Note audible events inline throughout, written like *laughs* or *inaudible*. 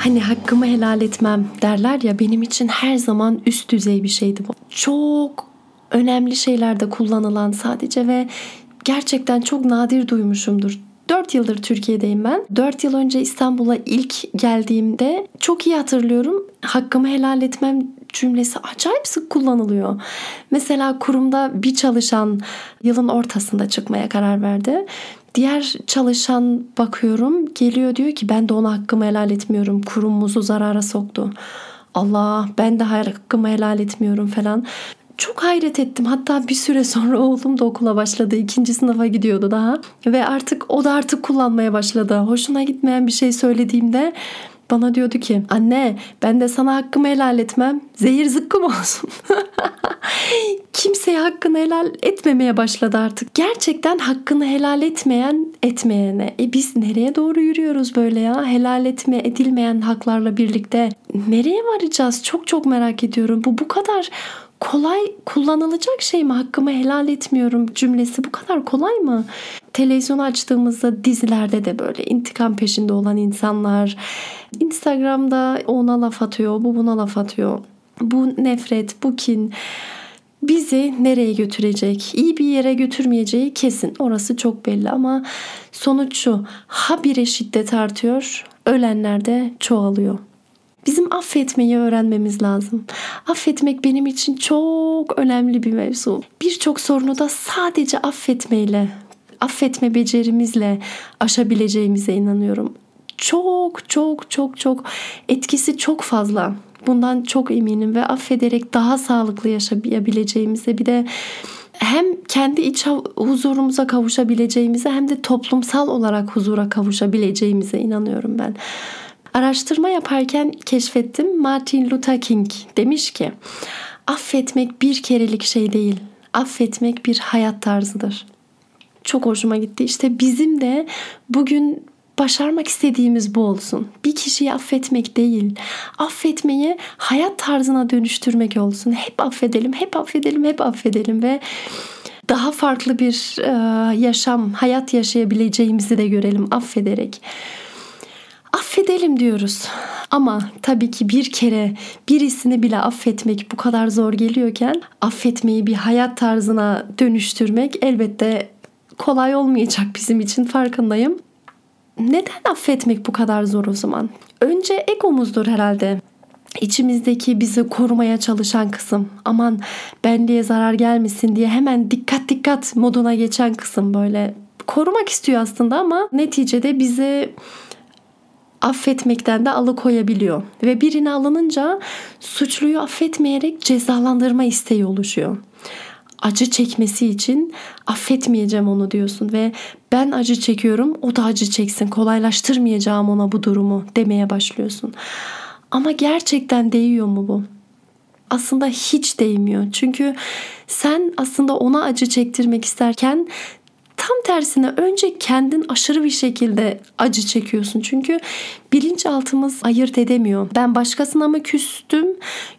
Hani hakkımı helal etmem derler ya benim için her zaman üst düzey bir şeydi bu. Çok önemli şeylerde kullanılan sadece ve gerçekten çok nadir duymuşumdur. 4 yıldır Türkiye'deyim ben. 4 yıl önce İstanbul'a ilk geldiğimde çok iyi hatırlıyorum. Hakkımı helal etmem cümlesi acayip sık kullanılıyor. Mesela kurumda bir çalışan yılın ortasında çıkmaya karar verdi. Diğer çalışan bakıyorum geliyor diyor ki ben de ona hakkımı helal etmiyorum. Kurumumuzu zarara soktu. Allah ben de hakkımı helal etmiyorum falan. Çok hayret ettim. Hatta bir süre sonra *laughs* oğlum da okula başladı. ikinci sınıfa gidiyordu daha. Ve artık o da artık kullanmaya başladı. Hoşuna gitmeyen bir şey söylediğimde bana diyordu ki anne ben de sana hakkımı helal etmem. Zehir zıkkım olsun. *laughs* Kimseye hakkını helal etmemeye başladı artık. Gerçekten hakkını helal etmeyen etmeyene. E biz nereye doğru yürüyoruz böyle ya? Helal etme edilmeyen haklarla birlikte nereye varacağız? Çok çok merak ediyorum. Bu bu kadar kolay kullanılacak şey mi? Hakkımı helal etmiyorum cümlesi bu kadar kolay mı? Televizyonu açtığımızda dizilerde de böyle intikam peşinde olan insanlar. Instagram'da ona laf atıyor, bu buna laf atıyor. Bu nefret, bu kin bizi nereye götürecek? İyi bir yere götürmeyeceği kesin. Orası çok belli ama sonuç şu. Ha bire şiddet artıyor, ölenler de çoğalıyor. Bizim affetmeyi öğrenmemiz lazım. Affetmek benim için çok önemli bir mevzu. Birçok sorunu da sadece affetmeyle, affetme becerimizle aşabileceğimize inanıyorum. Çok çok çok çok etkisi çok fazla. Bundan çok eminim ve affederek daha sağlıklı yaşayabileceğimize bir de hem kendi iç huzurumuza kavuşabileceğimize hem de toplumsal olarak huzura kavuşabileceğimize inanıyorum ben. Araştırma yaparken keşfettim Martin Luther King demiş ki affetmek bir kerelik şey değil. Affetmek bir hayat tarzıdır. Çok hoşuma gitti. İşte bizim de bugün başarmak istediğimiz bu olsun. Bir kişiyi affetmek değil, affetmeyi hayat tarzına dönüştürmek olsun. Hep affedelim, hep affedelim, hep affedelim ve daha farklı bir yaşam, hayat yaşayabileceğimizi de görelim affederek affedelim diyoruz. Ama tabii ki bir kere birisini bile affetmek bu kadar zor geliyorken affetmeyi bir hayat tarzına dönüştürmek elbette kolay olmayacak bizim için farkındayım. Neden affetmek bu kadar zor o zaman? Önce egomuzdur herhalde. İçimizdeki bizi korumaya çalışan kısım. Aman benliğe zarar gelmesin diye hemen dikkat dikkat moduna geçen kısım böyle korumak istiyor aslında ama neticede bizi affetmekten de alıkoyabiliyor. Ve birini alınınca suçluyu affetmeyerek cezalandırma isteği oluşuyor. Acı çekmesi için affetmeyeceğim onu diyorsun ve ben acı çekiyorum o da acı çeksin kolaylaştırmayacağım ona bu durumu demeye başlıyorsun. Ama gerçekten değiyor mu bu? Aslında hiç değmiyor. Çünkü sen aslında ona acı çektirmek isterken Tam tersine önce kendin aşırı bir şekilde acı çekiyorsun. Çünkü bilinçaltımız ayırt edemiyor. Ben başkasına mı küstüm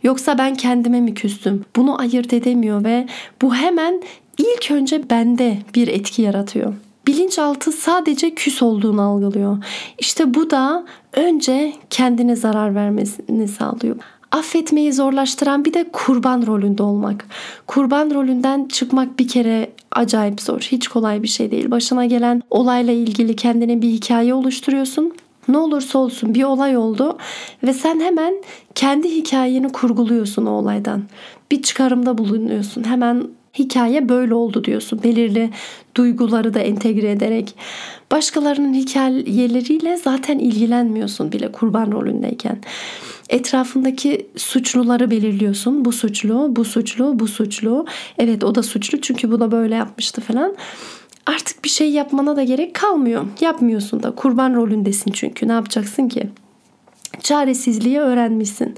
yoksa ben kendime mi küstüm? Bunu ayırt edemiyor ve bu hemen ilk önce bende bir etki yaratıyor. Bilinçaltı sadece küs olduğunu algılıyor. İşte bu da önce kendine zarar vermesini sağlıyor affetmeyi zorlaştıran bir de kurban rolünde olmak. Kurban rolünden çıkmak bir kere acayip zor. Hiç kolay bir şey değil. Başına gelen olayla ilgili kendine bir hikaye oluşturuyorsun. Ne olursa olsun bir olay oldu ve sen hemen kendi hikayeni kurguluyorsun o olaydan. Bir çıkarımda bulunuyorsun. Hemen hikaye böyle oldu diyorsun. Belirli duyguları da entegre ederek. Başkalarının hikayeleriyle zaten ilgilenmiyorsun bile kurban rolündeyken. Etrafındaki suçluları belirliyorsun. Bu suçlu, bu suçlu, bu suçlu. Evet o da suçlu çünkü bu da böyle yapmıştı falan. Artık bir şey yapmana da gerek kalmıyor. Yapmıyorsun da. Kurban rolündesin çünkü. Ne yapacaksın ki? çaresizliği öğrenmişsin.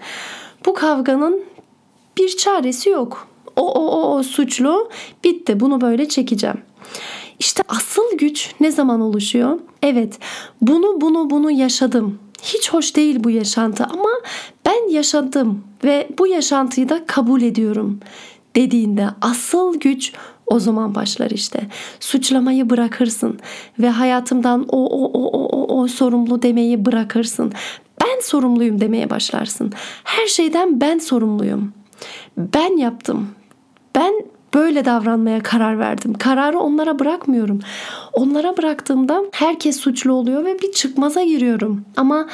Bu kavganın bir çaresi yok. O o o, suçlu bitti bunu böyle çekeceğim. İşte asıl güç ne zaman oluşuyor? Evet bunu bunu bunu yaşadım. Hiç hoş değil bu yaşantı ama ben yaşadım ve bu yaşantıyı da kabul ediyorum dediğinde asıl güç o zaman başlar işte. Suçlamayı bırakırsın ve hayatımdan o o o o o, o sorumlu demeyi bırakırsın. Ben sorumluyum demeye başlarsın. Her şeyden ben sorumluyum. Ben yaptım. Ben böyle davranmaya karar verdim. Kararı onlara bırakmıyorum. Onlara bıraktığımda herkes suçlu oluyor ve bir çıkmaza giriyorum. Ama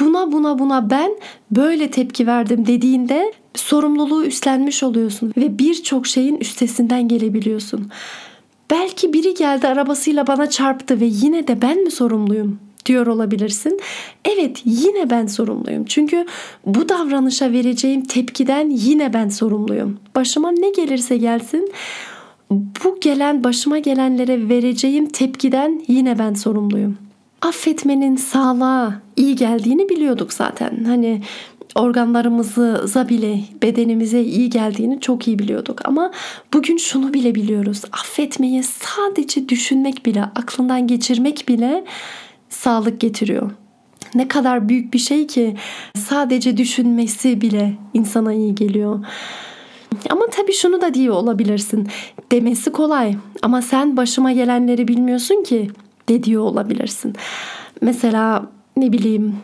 buna buna buna ben böyle tepki verdim dediğinde sorumluluğu üstlenmiş oluyorsun ve birçok şeyin üstesinden gelebiliyorsun. Belki biri geldi arabasıyla bana çarptı ve yine de ben mi sorumluyum? Diyor olabilirsin. Evet yine ben sorumluyum. Çünkü bu davranışa vereceğim tepkiden yine ben sorumluyum. Başıma ne gelirse gelsin bu gelen başıma gelenlere vereceğim tepkiden yine ben sorumluyum. Affetmenin sağlığa iyi geldiğini biliyorduk zaten. Hani organlarımıza bile bedenimize iyi geldiğini çok iyi biliyorduk. Ama bugün şunu bile biliyoruz. Affetmeyi sadece düşünmek bile, aklından geçirmek bile sağlık getiriyor. Ne kadar büyük bir şey ki sadece düşünmesi bile insana iyi geliyor. Ama tabii şunu da diye olabilirsin. Demesi kolay ama sen başıma gelenleri bilmiyorsun ki de diyor olabilirsin. Mesela ne bileyim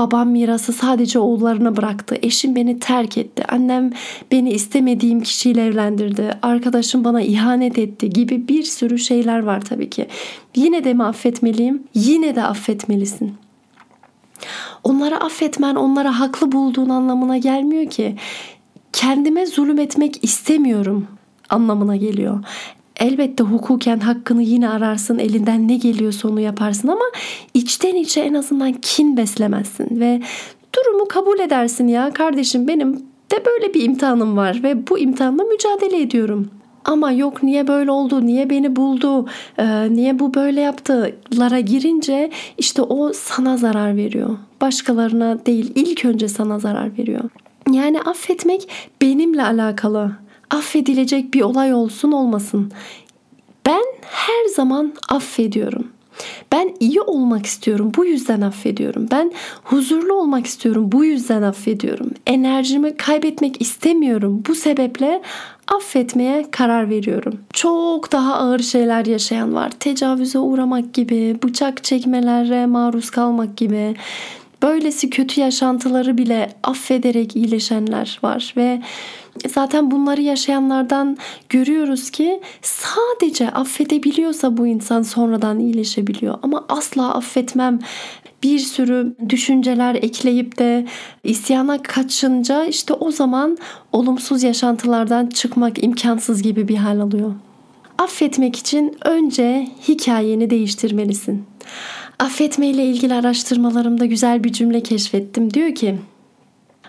babam mirası sadece oğullarına bıraktı. Eşim beni terk etti. Annem beni istemediğim kişiyle evlendirdi. Arkadaşım bana ihanet etti gibi bir sürü şeyler var tabii ki. Yine de mi affetmeliyim? Yine de affetmelisin. Onları affetmen onlara haklı bulduğun anlamına gelmiyor ki. Kendime zulüm etmek istemiyorum anlamına geliyor. Elbette hukuken hakkını yine ararsın, elinden ne geliyorsa onu yaparsın ama içten içe en azından kin beslemezsin ve durumu kabul edersin ya kardeşim benim de böyle bir imtihanım var ve bu imtihanla mücadele ediyorum. Ama yok niye böyle oldu, niye beni buldu, niye bu böyle yaptılara girince işte o sana zarar veriyor. Başkalarına değil ilk önce sana zarar veriyor. Yani affetmek benimle alakalı affedilecek bir olay olsun olmasın. Ben her zaman affediyorum. Ben iyi olmak istiyorum. Bu yüzden affediyorum. Ben huzurlu olmak istiyorum. Bu yüzden affediyorum. Enerjimi kaybetmek istemiyorum. Bu sebeple affetmeye karar veriyorum. Çok daha ağır şeyler yaşayan var. Tecavüze uğramak gibi, bıçak çekmelere maruz kalmak gibi. Böylesi kötü yaşantıları bile affederek iyileşenler var ve Zaten bunları yaşayanlardan görüyoruz ki sadece affedebiliyorsa bu insan sonradan iyileşebiliyor. Ama asla affetmem bir sürü düşünceler ekleyip de isyana kaçınca işte o zaman olumsuz yaşantılardan çıkmak imkansız gibi bir hal alıyor. Affetmek için önce hikayeni değiştirmelisin. Affetme ile ilgili araştırmalarımda güzel bir cümle keşfettim. Diyor ki: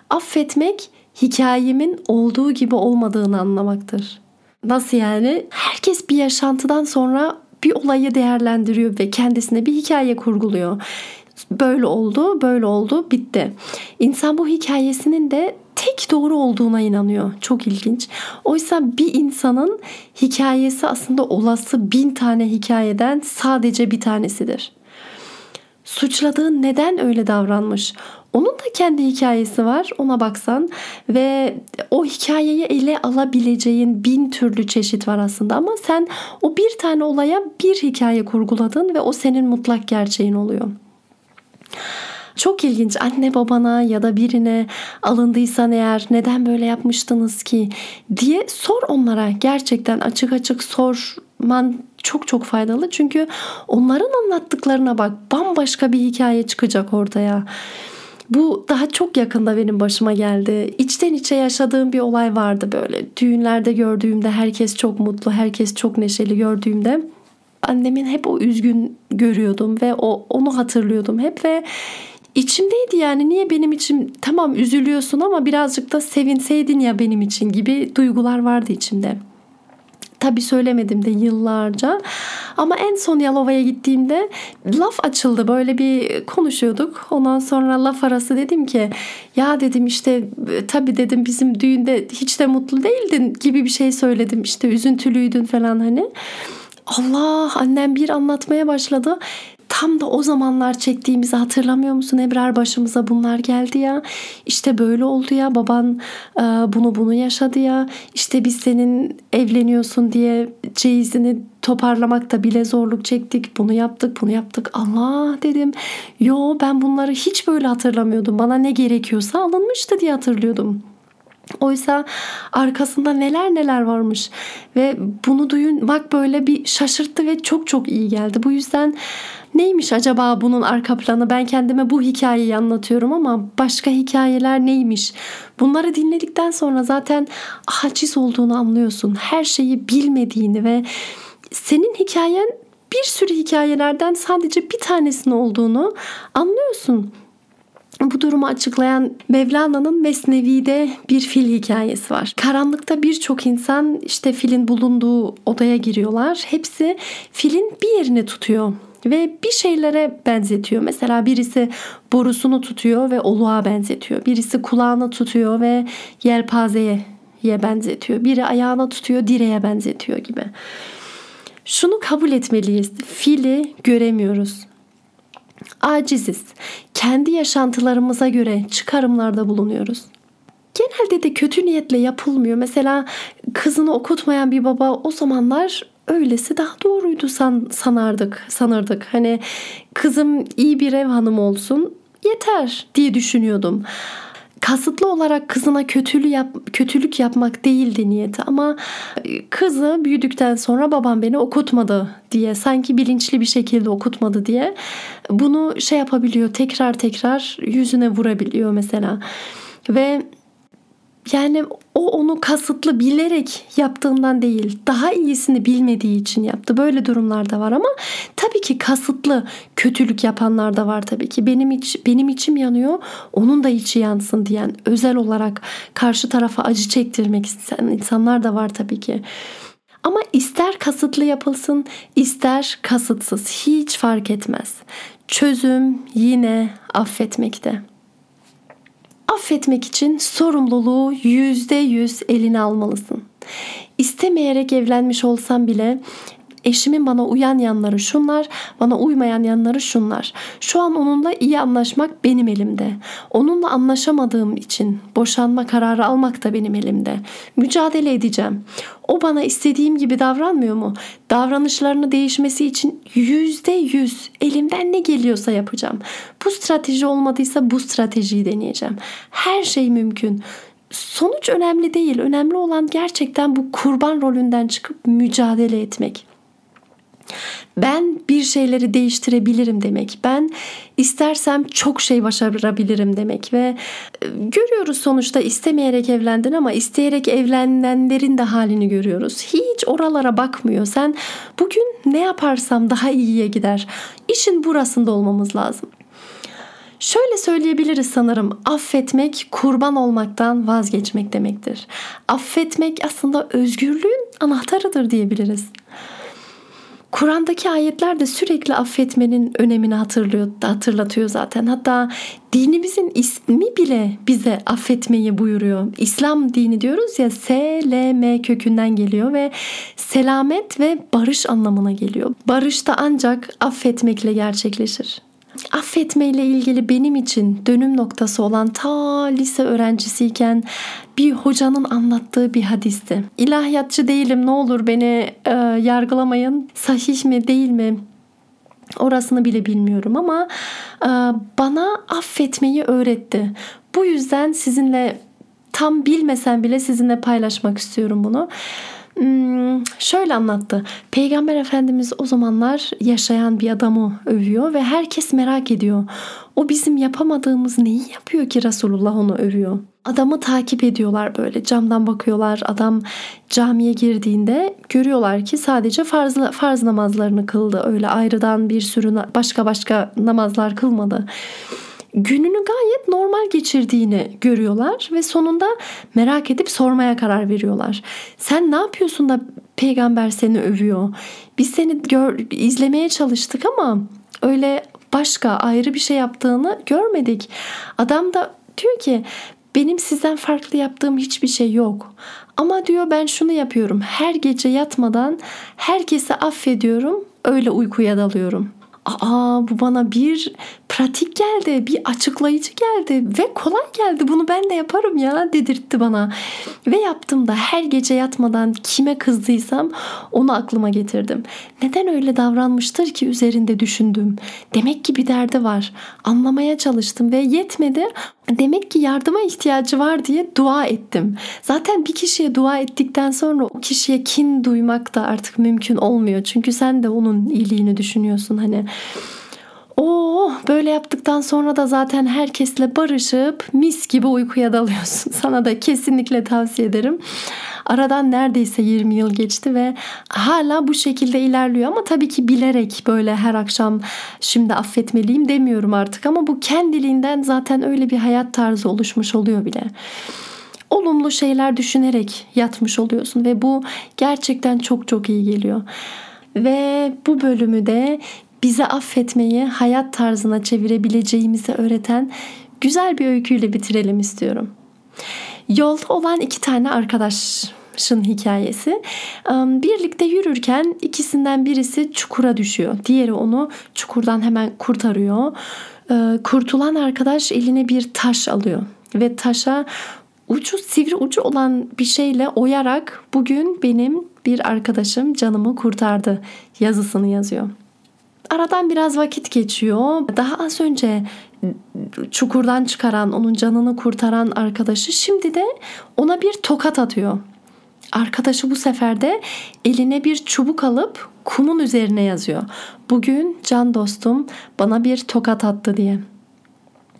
Affetmek hikayemin olduğu gibi olmadığını anlamaktır. Nasıl yani? Herkes bir yaşantıdan sonra bir olayı değerlendiriyor ve kendisine bir hikaye kurguluyor. Böyle oldu, böyle oldu, bitti. İnsan bu hikayesinin de tek doğru olduğuna inanıyor. Çok ilginç. Oysa bir insanın hikayesi aslında olası bin tane hikayeden sadece bir tanesidir. Suçladığın neden öyle davranmış? Onun da kendi hikayesi var ona baksan ve o hikayeyi ele alabileceğin bin türlü çeşit var aslında ama sen o bir tane olaya bir hikaye kurguladın ve o senin mutlak gerçeğin oluyor. Çok ilginç anne babana ya da birine alındıysan eğer neden böyle yapmıştınız ki diye sor onlara gerçekten açık açık sorman çok çok faydalı çünkü onların anlattıklarına bak bambaşka bir hikaye çıkacak ortaya. Bu daha çok yakında benim başıma geldi. İçten içe yaşadığım bir olay vardı böyle. Düğünlerde gördüğümde herkes çok mutlu, herkes çok neşeli gördüğümde annemin hep o üzgün görüyordum ve o onu hatırlıyordum hep ve içimdeydi yani niye benim için tamam üzülüyorsun ama birazcık da sevinseydin ya benim için gibi duygular vardı içimde. Tabii söylemedim de yıllarca Ama en son Yalova'ya gittiğimde laf açıldı. Böyle bir konuşuyorduk. Ondan sonra laf arası dedim ki ya dedim işte tabii dedim bizim düğünde hiç de mutlu değildin gibi bir şey söyledim. İşte üzüntülüydün falan hani. Allah annem bir anlatmaya başladı tam da o zamanlar çektiğimizi hatırlamıyor musun? Ebrar başımıza bunlar geldi ya. İşte böyle oldu ya. Baban e, bunu bunu yaşadı ya. İşte biz senin evleniyorsun diye ceyizini toparlamakta bile zorluk çektik. Bunu yaptık bunu yaptık. Allah dedim. Yo ben bunları hiç böyle hatırlamıyordum. Bana ne gerekiyorsa alınmıştı diye hatırlıyordum. Oysa arkasında neler neler varmış. Ve bunu duyun bak böyle bir şaşırttı ve çok çok iyi geldi. Bu yüzden neymiş acaba bunun arka planı? Ben kendime bu hikayeyi anlatıyorum ama başka hikayeler neymiş? Bunları dinledikten sonra zaten aciz olduğunu anlıyorsun. Her şeyi bilmediğini ve senin hikayen bir sürü hikayelerden sadece bir tanesinin olduğunu anlıyorsun. Bu durumu açıklayan Mevlana'nın Mesnevi'de bir fil hikayesi var. Karanlıkta birçok insan işte filin bulunduğu odaya giriyorlar. Hepsi filin bir yerini tutuyor ve bir şeylere benzetiyor. Mesela birisi borusunu tutuyor ve oluğa benzetiyor. Birisi kulağını tutuyor ve yelpazeye benzetiyor. Biri ayağına tutuyor, direğe benzetiyor gibi. Şunu kabul etmeliyiz. Fili göremiyoruz aciziz. Kendi yaşantılarımıza göre çıkarımlarda bulunuyoruz. Genelde de kötü niyetle yapılmıyor. Mesela kızını okutmayan bir baba o zamanlar öylesi daha doğruydu san, sanardık, sanırdık. Hani kızım iyi bir ev hanımı olsun yeter diye düşünüyordum kasıtlı olarak kızına kötülük yap, kötülük yapmak değildi niyeti ama e, kızı büyüdükten sonra babam beni okutmadı diye sanki bilinçli bir şekilde okutmadı diye bunu şey yapabiliyor tekrar tekrar yüzüne vurabiliyor mesela ve yani o onu kasıtlı bilerek yaptığından değil daha iyisini bilmediği için yaptı. Böyle durumlar da var ama tabii ki kasıtlı kötülük yapanlar da var tabii ki. Benim iç, benim içim yanıyor onun da içi yansın diyen özel olarak karşı tarafa acı çektirmek isteyen insanlar da var tabii ki. Ama ister kasıtlı yapılsın, ister kasıtsız hiç fark etmez. Çözüm yine affetmekte affetmek için sorumluluğu yüzde yüz eline almalısın. İstemeyerek evlenmiş olsam bile eşimin bana uyan yanları şunlar, bana uymayan yanları şunlar. Şu an onunla iyi anlaşmak benim elimde. Onunla anlaşamadığım için boşanma kararı almak da benim elimde. Mücadele edeceğim. O bana istediğim gibi davranmıyor mu? Davranışlarını değişmesi için yüzde yüz elimden ne geliyorsa yapacağım. Bu strateji olmadıysa bu stratejiyi deneyeceğim. Her şey mümkün sonuç önemli değil. Önemli olan gerçekten bu kurban rolünden çıkıp mücadele etmek. Ben bir şeyleri değiştirebilirim demek. Ben istersem çok şey başarabilirim demek ve e, görüyoruz sonuçta istemeyerek evlendin ama isteyerek evlenenlerin de halini görüyoruz. Hiç oralara bakmıyor. Sen bugün ne yaparsam daha iyiye gider. İşin burasında olmamız lazım. Şöyle söyleyebiliriz sanırım. Affetmek kurban olmaktan vazgeçmek demektir. Affetmek aslında özgürlüğün anahtarıdır diyebiliriz. Kur'an'daki ayetler de sürekli affetmenin önemini hatırlıyor, hatırlatıyor zaten. Hatta dinimizin ismi bile bize affetmeyi buyuruyor. İslam dini diyoruz ya SLM kökünden geliyor ve selamet ve barış anlamına geliyor. Barış da ancak affetmekle gerçekleşir. Affetmeyle ilgili benim için dönüm noktası olan ta lise öğrencisiyken bir hocanın anlattığı bir hadisti. İlahiyatçı değilim ne olur beni e, yargılamayın. Sahih mi değil mi? Orasını bile bilmiyorum ama e, bana affetmeyi öğretti. Bu yüzden sizinle tam bilmesem bile sizinle paylaşmak istiyorum bunu. Hmm, şöyle anlattı. Peygamber Efendimiz o zamanlar yaşayan bir adamı övüyor ve herkes merak ediyor. O bizim yapamadığımız neyi yapıyor ki Resulullah onu övüyor? Adamı takip ediyorlar böyle camdan bakıyorlar. Adam camiye girdiğinde görüyorlar ki sadece farz, farz namazlarını kıldı. Öyle ayrıdan bir sürü başka başka namazlar kılmadı gününü gayet normal geçirdiğini görüyorlar ve sonunda merak edip sormaya karar veriyorlar. Sen ne yapıyorsun da peygamber seni övüyor? Biz seni gör, izlemeye çalıştık ama öyle başka ayrı bir şey yaptığını görmedik. Adam da diyor ki benim sizden farklı yaptığım hiçbir şey yok. Ama diyor ben şunu yapıyorum. Her gece yatmadan herkesi affediyorum. Öyle uykuya dalıyorum. Aa bu bana bir pratik geldi, bir açıklayıcı geldi ve kolay geldi. Bunu ben de yaparım ya dedirtti bana. Ve yaptım da her gece yatmadan kime kızdıysam onu aklıma getirdim. Neden öyle davranmıştır ki üzerinde düşündüm. Demek ki bir derdi var. Anlamaya çalıştım ve yetmedi. Demek ki yardıma ihtiyacı var diye dua ettim. Zaten bir kişiye dua ettikten sonra o kişiye kin duymak da artık mümkün olmuyor. Çünkü sen de onun iyiliğini düşünüyorsun hani. Oo böyle yaptıktan sonra da zaten herkesle barışıp mis gibi uykuya dalıyorsun. *laughs* Sana da kesinlikle tavsiye ederim. Aradan neredeyse 20 yıl geçti ve hala bu şekilde ilerliyor ama tabii ki bilerek böyle her akşam şimdi affetmeliyim demiyorum artık ama bu kendiliğinden zaten öyle bir hayat tarzı oluşmuş oluyor bile olumlu şeyler düşünerek yatmış oluyorsun ve bu gerçekten çok çok iyi geliyor. Ve bu bölümü de bize affetmeyi hayat tarzına çevirebileceğimizi öğreten güzel bir öyküyle bitirelim istiyorum. Yolda olan iki tane arkadaşın hikayesi. Birlikte yürürken ikisinden birisi çukura düşüyor. Diğeri onu çukurdan hemen kurtarıyor. Kurtulan arkadaş eline bir taş alıyor ve taşa ucu sivri ucu olan bir şeyle oyarak bugün benim bir arkadaşım canımı kurtardı yazısını yazıyor. Aradan biraz vakit geçiyor. Daha az önce çukurdan çıkaran, onun canını kurtaran arkadaşı şimdi de ona bir tokat atıyor. Arkadaşı bu sefer de eline bir çubuk alıp kumun üzerine yazıyor. Bugün can dostum bana bir tokat attı diye.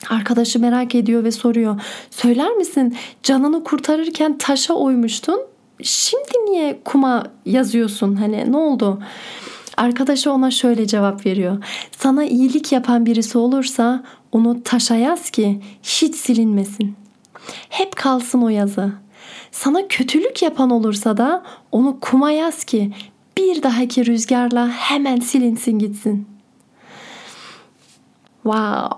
Arkadaşı merak ediyor ve soruyor. Söyler misin canını kurtarırken taşa oymuştun. Şimdi niye kuma yazıyorsun? Hani ne oldu? Arkadaşı ona şöyle cevap veriyor. Sana iyilik yapan birisi olursa onu taşa yaz ki hiç silinmesin. Hep kalsın o yazı. Sana kötülük yapan olursa da onu kuma yaz ki bir dahaki rüzgarla hemen silinsin gitsin. Wow.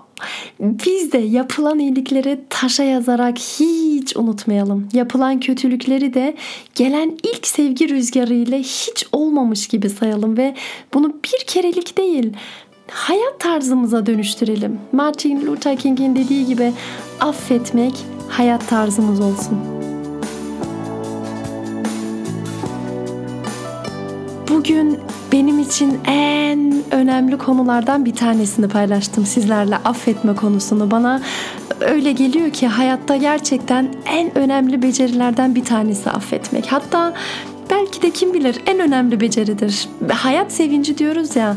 Biz de yapılan iyilikleri taşa yazarak hiç unutmayalım. Yapılan kötülükleri de gelen ilk sevgi rüzgarı ile hiç olmamış gibi sayalım ve bunu bir kerelik değil hayat tarzımıza dönüştürelim. Martin Luther King'in dediği gibi affetmek hayat tarzımız olsun. Bugün benim için en önemli konulardan bir tanesini paylaştım sizlerle affetme konusunu. Bana öyle geliyor ki hayatta gerçekten en önemli becerilerden bir tanesi affetmek. Hatta belki de kim bilir en önemli beceridir. Hayat sevinci diyoruz ya.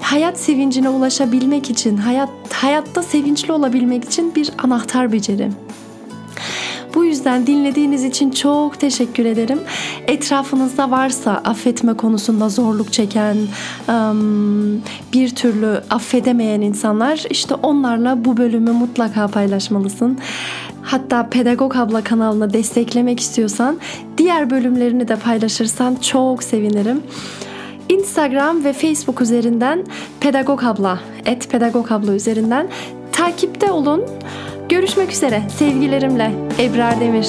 Hayat sevincine ulaşabilmek için, hayat hayatta sevinçli olabilmek için bir anahtar beceri. Yüzden dinlediğiniz için çok teşekkür ederim. Etrafınızda varsa affetme konusunda zorluk çeken, bir türlü affedemeyen insanlar işte onlarla bu bölümü mutlaka paylaşmalısın. Hatta Pedagog Abla kanalına desteklemek istiyorsan diğer bölümlerini de paylaşırsan çok sevinirim. Instagram ve Facebook üzerinden Pedagog Abla, et Pedagog Abla üzerinden takipte olun. Görüşmek üzere sevgilerimle Ebrar Demir.